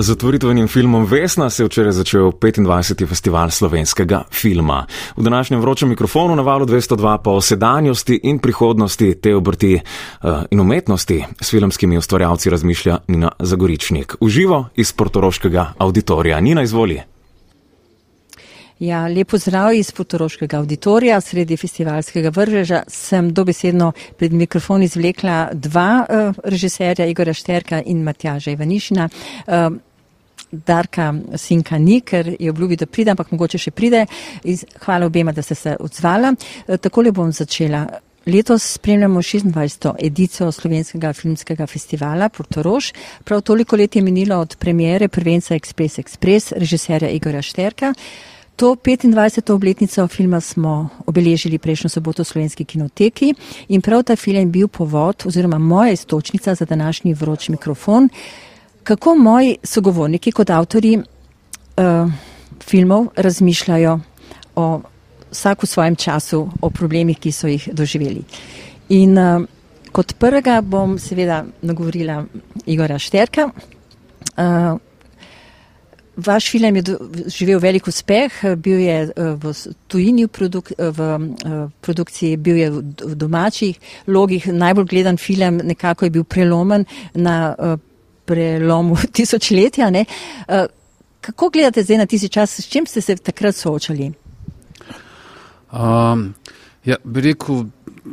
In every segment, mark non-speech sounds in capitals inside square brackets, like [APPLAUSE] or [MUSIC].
Z otvoritvenim filmom Vesna se je včeraj začel 25. festival slovenskega filma. V današnjem vročem mikrofonu na valu 202 pa o sedanjosti in prihodnosti te obrti uh, in umetnosti s filmskimi ustvarjalci razmišlja Nina Zagoričnik. Uživo iz portoroškega auditorija. Nina, izvoli. Ja, lepo zdrav iz Potoroškega auditorija, sredi festivalskega vrveža. Sem dobesedno pred mikrofon izvlekla dva uh, režiserja, Igora Šterka in Matjaža Ivanišina. Uh, Darka Sinka ni, ker je obljubil, da pride, ampak mogoče še pride. Hvala obema, da ste se odzvala. Uh, takole bom začela. Letos spremljamo 26. edicijo slovenskega filmskega festivala Portoroš. Prav toliko let je minilo od premijere prvenca Express Express režiserja Igora Šterka. To 25. obletnico filma smo obeležili prejšnjo soboto v slovenski kinoteki in prav ta film je bil povod oziroma moja istočnica za današnji vroč mikrofon, kako moji sogovorniki kot avtori uh, filmov razmišljajo o vsak v svojem času, o problemih, ki so jih doživeli. In uh, kot prvega bom seveda nagovorila Igora Šterka. Uh, Vaš film je živel velik uspeh, bil je eh, v tujini v, produk, v eh, produkciji, bil je v domačih logih, najbolj gledan film, nekako je bil prelomen na prelomu [LAUGHS] tisočletja. Ne? Kako gledate zdaj na tisti čas, s čim ste se takrat soočali? Um, ja, bi rekel,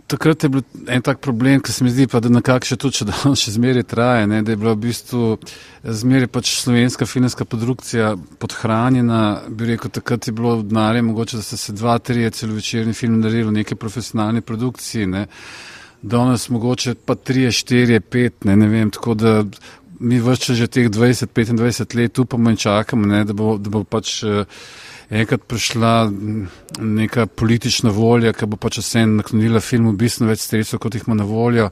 takrat je bil en tak problem, ki se mi zdi, pa, da nekako še tudi, da on še zmeraj traje, ne, da je bila v bistvu zmeraj pač slovenska filmska produkcija podhranjena. Bi rekel, takrat je bilo denarja mogoče, da so se dva, tri celovečerni film naredili v neke profesionalne produkcije. Ne. Danes mogoče pa tri, štiri, pet, ne, ne vem, tako da mi vrče že teh 20-25 let upamo in čakamo, ne, da, bo, da bo pač. Uh, enkrat prišla neka politična volja, ki bo pač vse naklonila filmu bistveno več sredstev, kot jih ima na voljo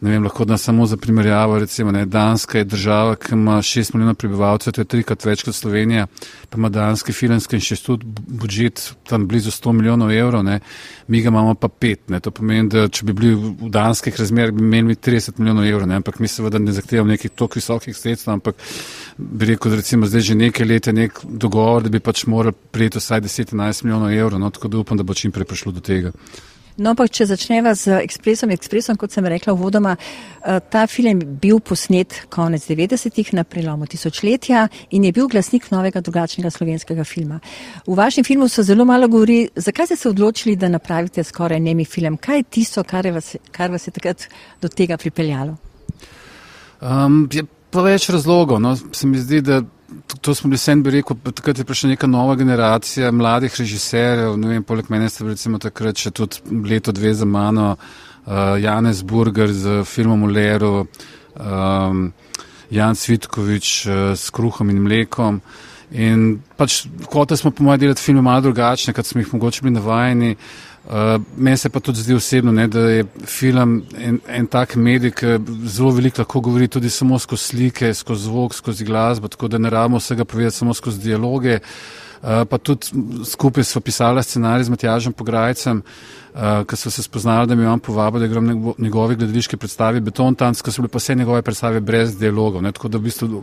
ne vem, lahko da samo za primerjavo, recimo, ne, Danska je država, ki ima 6 milijonov prebivalcev, to je trikrat več kot Slovenija, pa ima Danski filmski inštitut budžet tam blizu 100 milijonov evrov, ne, mi ga imamo pa 5, ne, to pomeni, da če bi bili v danskih razmerah, bi imeli 30 milijonov evrov, ne, ampak mi seveda ne zahtevamo nekih toliko visokih sredstev, ampak bi rekel, da recimo zdaj že nekaj let je nek dogovor, da bi pač morali prijeti vsaj 10-11 milijonov evrov, no, tako da upam, da bo čim prej prišlo do tega. No, ampak če začneva z Ekspresom, Ekspresom, kot sem rekla uvodoma, eh, ta film je bil posnet konec 90-ih na prelomu tisočletja in je bil glasnik novega drugačnega slovenskega filma. V vašem filmu so zelo malo govori, zakaj ste se odločili, da napravite skoraj nemi film? Kaj je tisto, kar, je vas, kar vas je takrat do tega pripeljalo? Um, je pa več razlogov. No. Se mi zdi, da to smo bili sen, bi rekel, takrat je prišla neka nova generacija mladih režiserjev, ne vem, poleg mene ste recimo takrat še tudi leto dve za mano, uh, Janez Burger z filmom Uleru, um, Jan Svitkovič uh, s kruhom in mlekom. In pač, kot smo po mojem delati filme malo drugačne, kot smo jih mogoče bili navajeni. Uh, Uh, Meni se pa tudi zdi osebno, ne, da je film en, en tak medij, ki zelo veliko lahko govori tudi samo skozi slike, skozi zvok, skozi glasbo, tako da ne rabimo vsega povedati samo skozi dialoge. Uh, pa tudi skupaj smo pisali scenarij z Matjažem Pograjcem, uh, ki so se spoznali, da mi vam povabo, da igram njegove gledališke predstave Beton Tanc, ki so bile pa vse njegove predstave brez dialogov. Ne, tako da v bistvu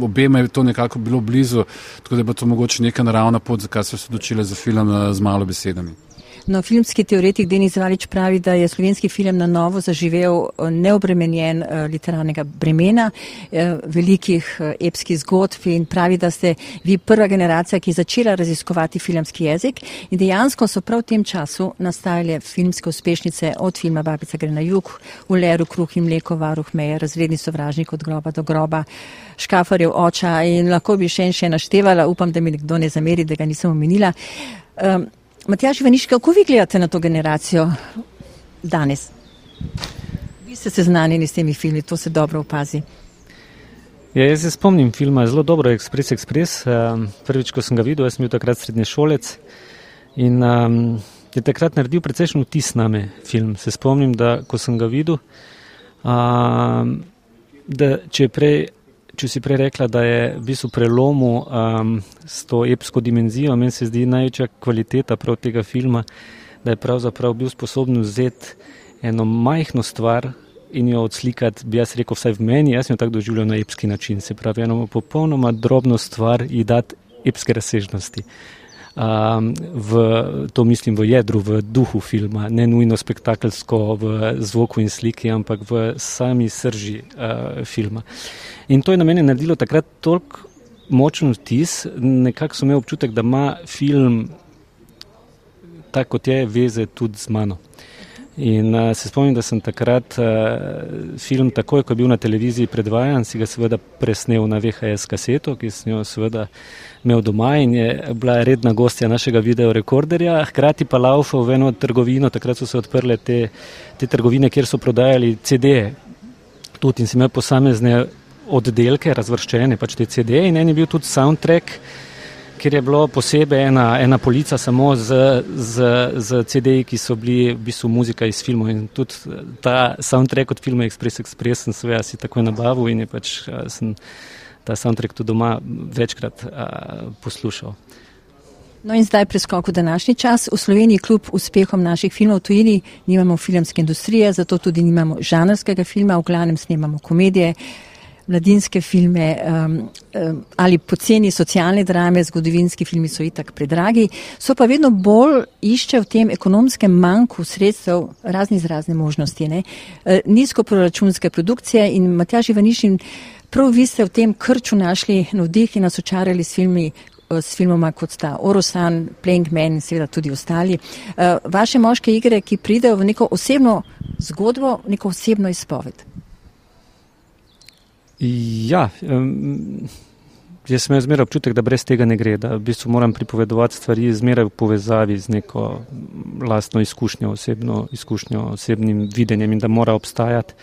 obema je to nekako bilo blizu, tako da je bilo to mogoče neka naravna pot, zakaj so se odločili za film uh, z malo besedami. No, filmski teoretik Denis Valič pravi, da je slovenski film na novo zaživel eh, neobremenjen uh, literarnega bremena, uh, velikih epskih zgodb in pravi, da ste vi prva generacija, ki je začela raziskovati filmski jezik in dejansko so prav v tem času nastajale filmske uspešnice od filma Babica gre na jug, v Leru, Kruh in Mleko, Varuh meje, Razredni sovražnik od groba do groba, Škafarjev oča in lahko bi še in še naštevala, upam, da mi nekdo ne zameri, da ga nisem omenila. Um, Matjaž Vaniš, kako vi gledate na to generacijo danes? Vi ste seznanjeni s temi filmi, to se dobro opazi. Ja, jaz se spomnim filma zelo dobro, Express Express. Um, prvič, ko sem ga videl, sem bil takrat srednji šolec in um, je takrat naredil precejšen vtis na me film. Se spomnim, da ko sem ga videl, um, da če je prej če si prej rekla, da je v bistvu prelomu um, s to epsko dimenzijo, meni se zdi največja kvaliteta prav tega filma, da je pravzaprav bil sposoben vzeti eno majhno stvar in jo odslikati, bi jaz rekel, vsaj v meni, jaz jo tako doživljam na epski način. Se pravi, eno popolnoma drobno stvar in dati epske razsežnosti. Um, v, to mislim v jedru, v duhu filma, ne nujno spektakelsko v zvoku in sliki, ampak v sami srži uh, filma. In to je na meni naredilo takrat toliko močen vtis, nekako sem imel občutek, da ima film tako kot je veze tudi z mano. In uh, se spomnim, da sem takrat uh, film, takoj ko je bil na televiziji predvajan, si ga seveda presnel na VHS kaseto, ki sem jo seveda imel doma in je bila redna gostja našega videorekorderja. Hkrati pa laufal v eno trgovino, takrat so se odprle te, te trgovine, kjer so prodajali CD-je. Tudi in si imel posamezne oddelke razvrščene, pač te CD-je in en je bil tudi soundtrack kjer je bilo posebej ena, ena polica samo z, z, z CD-ji, ki so bili v bistvu muzika iz filmov. In tudi ta soundtrack od filma Express Express sem seveda si takoj nabavil in je pač sem ta soundtrack tudi doma večkrat a, poslušal. No in zdaj preskok v današnji čas. V Sloveniji kljub uspehom naših filmov tujini nimamo filmske industrije, zato tudi nimamo žanrskega filma, v glavnem snemamo komedije mladinske filme um, um, ali poceni socialne drame, zgodovinski filmi so itak predragi, so pa vedno bolj išče v tem ekonomskem manjku sredstev razne možnosti. Ne? Uh, nizko proračunske produkcije in Matjaž Ivanišin, prav vi ste v tem krču našli navdih in nas očarali s filmi uh, s filmoma kot sta Orosan, Playing Man in seveda tudi ostali. Uh, vaše moške igre, ki pridejo v neko osebno zgodbo, neko osebno izpoved. Ja, um, jaz sem zmeraj občutek, da brez tega ne gre, da v bistvu moram pripovedovati stvari zmeraj v povezavi z neko lastno izkušnjo, osebno izkušnjo, osebnim videnjem in da mora obstajati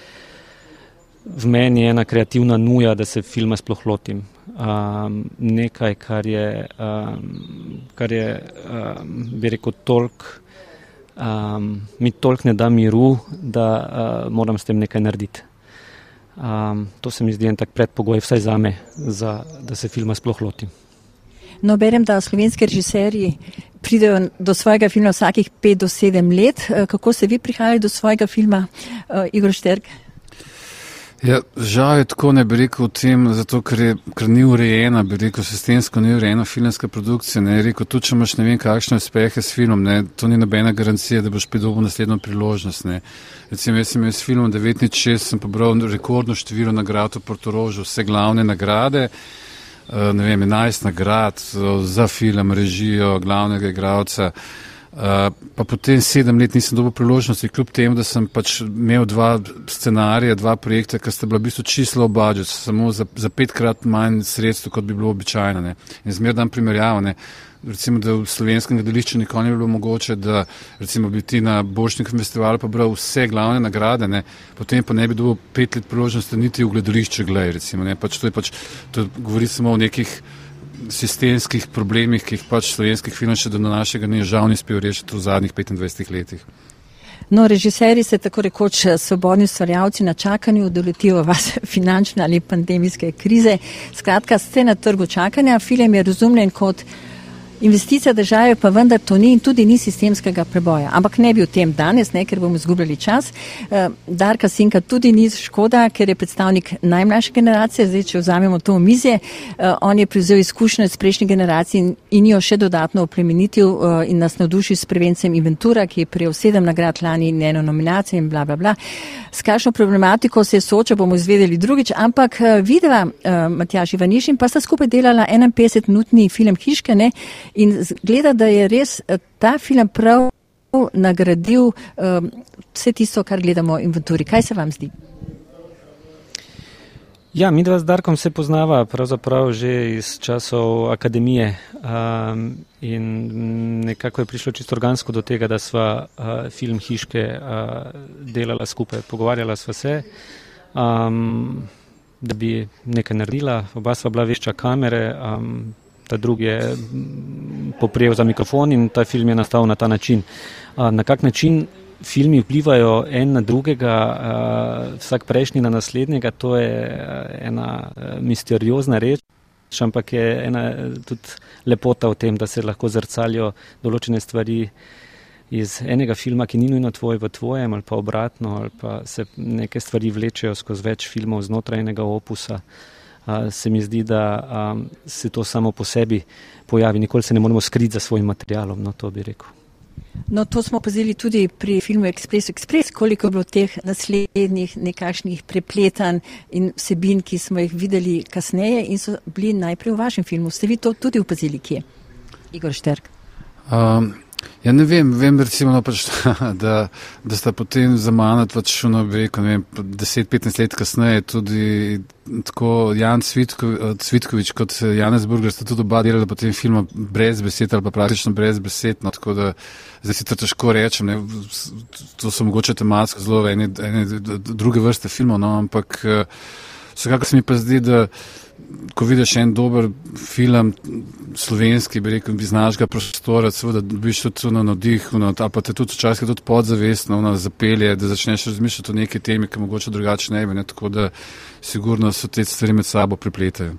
v meni ena kreativna nuja, da se filma sploh lotim. Um, nekaj, kar je, um, kar je um, bi rekel, tolk, um, mi tolk ne da miru, da uh, moram s tem nekaj narediti. Um, to se mi zdi en tak predpogoj, vsaj za me, za, da se filma sploh loti. No, berem, da slovenski režiserji pridejo do svojega filma vsakih pet do sedem let. Eh, kako ste vi prihajali do svojega filma, uh, Igor Šterk? Ja, žal je tako, ne bi rekel o tem, zato ker, je, ker ni urejena, bi rekel, sistemsko ni urejena filmska produkcija. Ne, rekel, tudi če imaš ne vem kakšne uspehe s filmom, ne, to ni nobena garancija, da boš pridobil naslednjo priložnost. Ne. Recimo, jaz sem s filmom 96, sem pobral rekordno število nagrad v Portorožu, vse glavne nagrade, uh, ne vem, 11 nagrad za film, režijo, glavnega igralca. Uh, pa potem sedem let nisem dobil priložnosti, kljub temu, da sem pač imel dva scenarija, dva projekta, ki sta bila v bistvu čisto obadžet, samo za, za petkrat manj sredstev, kot bi bilo običajno. Ne. In zmer dan primerjavane. Recimo, da v slovenskem gledališču nikoli ni bilo mogoče, da recimo bi ti na Bošnjem festivalu pobral vse glavne nagrade, ne. potem pa ne bi dobil pet let priložnosti niti v gledališče gledaj, recimo. Ne. Pač to je pač, to govori samo o nekih sistemskih problemih, ki jih pač slovenskih filmov še do našega ni žal ni uspel rešiti v zadnjih 25 letih. No, režiserji se tako rekoč svobodni stvarjavci na čakanju doletijo vas [LAUGHS] finančne ali pandemijske krize. Skratka, ste na trgu čakanja, film je razumljen kot Investicija države pa vendar to ni in tudi ni sistemskega preboja. Ampak ne bi o tem danes, ne, ker bomo izgubljali čas. Uh, Darka Sinka tudi ni škoda, ker je predstavnik najmlajše generacije. Zdaj, če vzamemo to omizje, uh, on je prevzel izkušnje iz prejšnjih generacij in, jo še dodatno oplemenitil uh, in nas navdušil s prevencem Inventura, ki je prejel sedem nagrad lani in eno nominacijo in bla bla bla. S kakšno problematiko se je soočal, bomo izvedeli drugič, ampak videla Matjaž Ivaniš in pa sta skupaj delala 51-minutni film Hiške, ne, In zgleda, da je res eh, ta film prav nagradil um, vse tisto, kar gledamo v inventuri. Kaj se vam zdi? Ja, mi dva z Darkom se poznava pravzaprav že iz časov akademije um, in nekako je prišlo čisto organsko do tega, da sva uh, film Hiške uh, delala skupaj, pogovarjala sva se, um, da bi nekaj naredila, oba sva bila vešča kamere, um, ta drugi je mm, poprijel za mikrofon in ta film je nastal na ta način. Na kak način filmi vplivajo en na drugega, vsak prejšnji na naslednjega, to je ena misteriozna reč. Ampak je ena tudi lepota v tem, da se lahko zrcalijo določene stvari iz enega filma, ki ni nujno tvoj v tvojem ali pa obratno, ali pa se neke stvari vlečejo skozi več filmov znotraj enega opusa. Uh, se mi zdi, da um, se to samo po sebi pojavi, nikoli se ne moremo skriti za svojim materialom, no to bi rekel. No, to smo opazili tudi pri filmu Express Express, koliko je bilo teh naslednjih nekakšnih prepletanj in vsebin, ki smo jih videli kasneje in so bili najprej v vašem filmu. Ste vi to tudi opazili, kje? Igor Šterk. Um, Ja, ne vem, vem recimo, no, pač, [LAUGHS] da, da sta potem za mano, pač, no, rekel, vem, 10-15 let kasneje, tudi tako Jan Cvitko, Cvitkovič kot Janez Burger sta tudi oba delala po tem filmu brez besed ali pa praktično brez besed. No, tako da zdaj si to težko rečem, ne, to so mogoče tematsko zelo ene, ene druge vrste filmov, no, ampak vsekakor se mi pa zdi, da ko vidiš en dober film, slovenski, bi rekel, iz našega prostora, seveda dobiš tudi na navdih, no, pa te tudi včasih tudi podzavestno no, zapelje, da začneš razmišljati o neki temi, ki mogoče drugače ne bi, ne, tako da sigurno so te stvari med sabo pripletajo.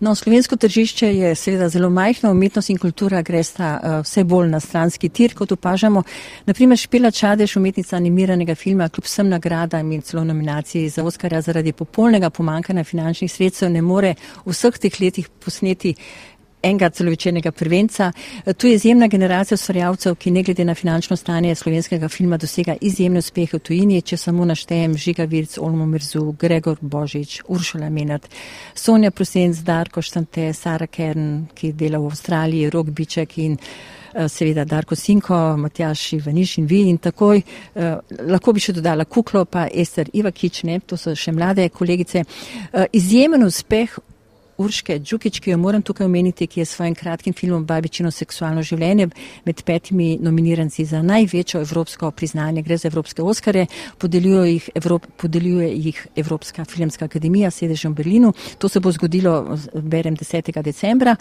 No, slovensko tržišče je seveda zelo majhno, umetnost in kultura gresta uh, vse bolj na stranski tir, kot opažamo. Naprimer, Špela Čadež, umetnica animiranega filma, kljub vsem nagradam in celo nominaciji za Oskarja zaradi popolnega pomankanja finančnih sredstev, ne more v vseh teh letih posneti enega celovečernega prvenca. Tu je izjemna generacija ustvarjalcev, ki ne glede na finančno stanje slovenskega filma dosega izjemne uspehe v tujini, če samo naštejem Žiga Virc, Olmo Mirzu, Gregor Božič, Uršula Menat, Sonja Prosenc, Darko Štante, Sara Kern, ki dela v Avstraliji, Rok Biček in eh, seveda Darko Sinko, Matjaš Ivaniš in vi in takoj. Eh, lahko bi še dodala Kuklo, pa Ester Ivakič, ne, to so še mlade kolegice. Eh, izjemen uspeh Urške Džukič, ki jo moram tukaj omeniti, ki je s svojim kratkim filmom Babičino seksualno življenje med petimi nominiranci za največjo evropsko priznanje, gre za evropske oskare, podeljuje jih, Evrop, podeljuje jih Evropska filmska akademija, sedežem v Berlinu. To se bo zgodilo, berem, 10. decembra.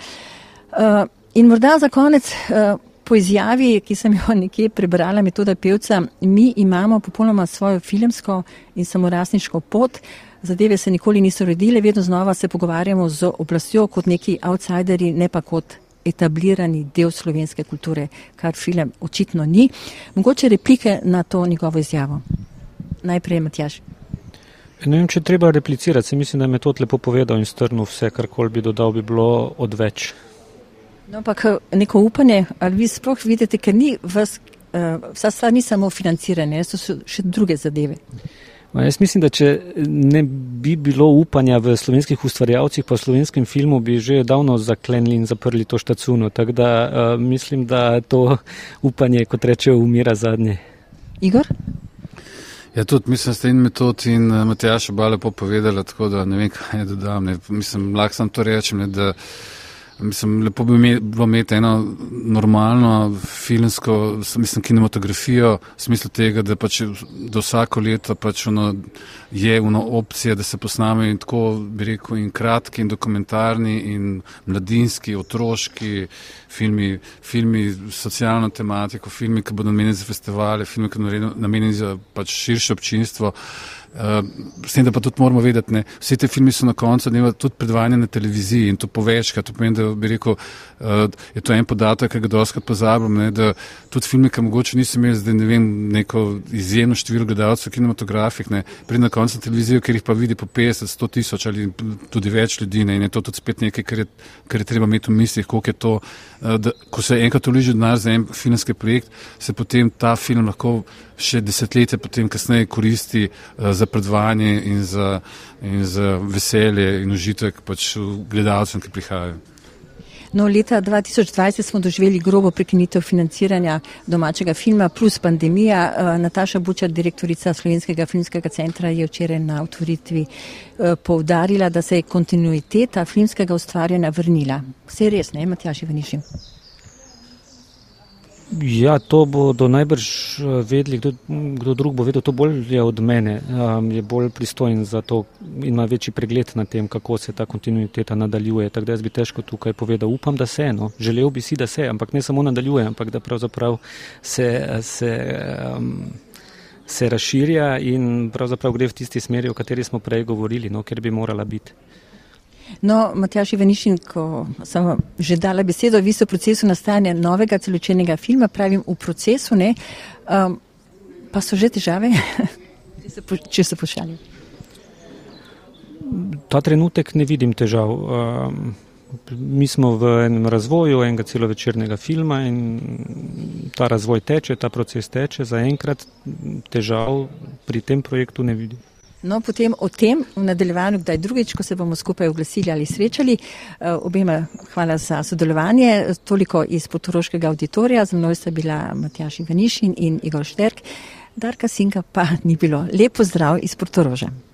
Uh, in morda za konec. Uh, Po izjavi, ki sem jo nekje prebrala, metoda pevca, mi imamo popolnoma svojo filmsko in samorasniško pot. Uh, zadeve se nikoli niso redile, vedno znova se pogovarjamo z oblastjo kot neki outsideri, ne pa kot etablirani del slovenske kulture, kar film očitno ni. Mogoče replike na to njegovo izjavo. Najprej Matjaš. Ne vem, če treba replicirati, se mislim, da je metod lepo povedal in strnil vse, kar kol bi dodal, bi bilo odveč. No, ampak neko upanje, ali vi sploh vidite, ker ni vas, uh, vsa stvar ni samo financiranje, so še druge zadeve. Ma jaz mislim, da če ne bi bilo upanja v slovenskih ustvarjalcih, pa v slovenskem filmu, bi že davno zaklenili in zaprli to štacuno. Tako da uh, mislim, da to upanje, kot rečejo, umira zadnje. Igor? Ja, tudi mislim, da ste in metod in uh, Matjaš oba lepo povedala, tako da ne vem, kaj je dodam. Ne. Mislim, lahko sem to rečem, ne, da. Mislim, lepo bi bilo imeti eno normalno filmsko, mislim, kinematografijo, v smislu tega, da pač do vsako leto pač ono je ono opcija, da se posname in tako bi rekel in kratki in dokumentarni in mladinski, otroški filmi, filmi socialno tematiko, filmi, ki bodo namenjeni za festivale, filmi, ki bodo namenjeni za pač širše občinstvo. Uh, s tem, da pa tudi moramo vedeti, da vse te filme so na koncu dneva tudi predvajane na televiziji in to povečkrat. To pomeni, da bi rekel, uh, je to en podatek, ki ga doskrat pozabim, ne, da tudi filme, ki mogoče niso imeli zdaj ne vem, neko izjemno število gledalcev v kinematografih, ne, pride na koncu televizijo, ker jih pa vidi po 50, 100 tisoč ali tudi več ljudi ne, in je to tudi spet nekaj, kar je, kar je treba imeti v mislih, koliko je to, uh, da ko se enkrat uliži denar za en filmski projekt, se potem ta film lahko še desetletje potem kasneje koristi uh, za predvajanje in za, in za veselje in užitek pač gledalcem, ki prihajajo. No, leta 2020 smo doživeli grobo prekinitev financiranja domačega filma plus pandemija. Uh, Nataša Bučar, direktorica Slovenskega filmskega centra, je včeraj na otvoritvi uh, poudarila, da se je kontinuiteta filmskega ustvarjanja vrnila. Vse je res, ne, Matjaši Vanišim? Ja, to bodo najbrž eh, vedeli, kdo, kdo drug bo vedel, to bolj je od mene, um, je bolj pristojen za to in ima večji pregled na tem, kako se ta kontinuiteta nadaljuje. Tako da jaz bi težko tukaj povedal, upam, da se, no, želel bi si, da se, ampak ne samo nadaljuje, ampak da pravzaprav se, se, um, se razširja in pravzaprav gre v tisti smeri, o kateri smo prej govorili, no, ker bi morala biti. No, Matjaš Ivanišin, ko sem že dala besedo, vi ste v procesu nastajanja novega celočenega filma, pravim v procesu, ne, um, pa so že težave, [LAUGHS] če se pošalim. Ta trenutek ne vidim težav. Um, mi smo v enem razvoju enega celovečernega filma in ta razvoj teče, ta proces teče. Zaenkrat težav pri tem projektu ne vidim. No, potem o tem v nadaljevanju, kdaj drugič, ko se bomo skupaj oglasili ali srečali. Eh, obema hvala za sodelovanje. Toliko iz potoroškega auditorija. Z mnoj sta bila Matjaš Ivanišin in Igor Šterk. Darka Sinka pa ni bilo. Lepo zdrav iz Portoroža.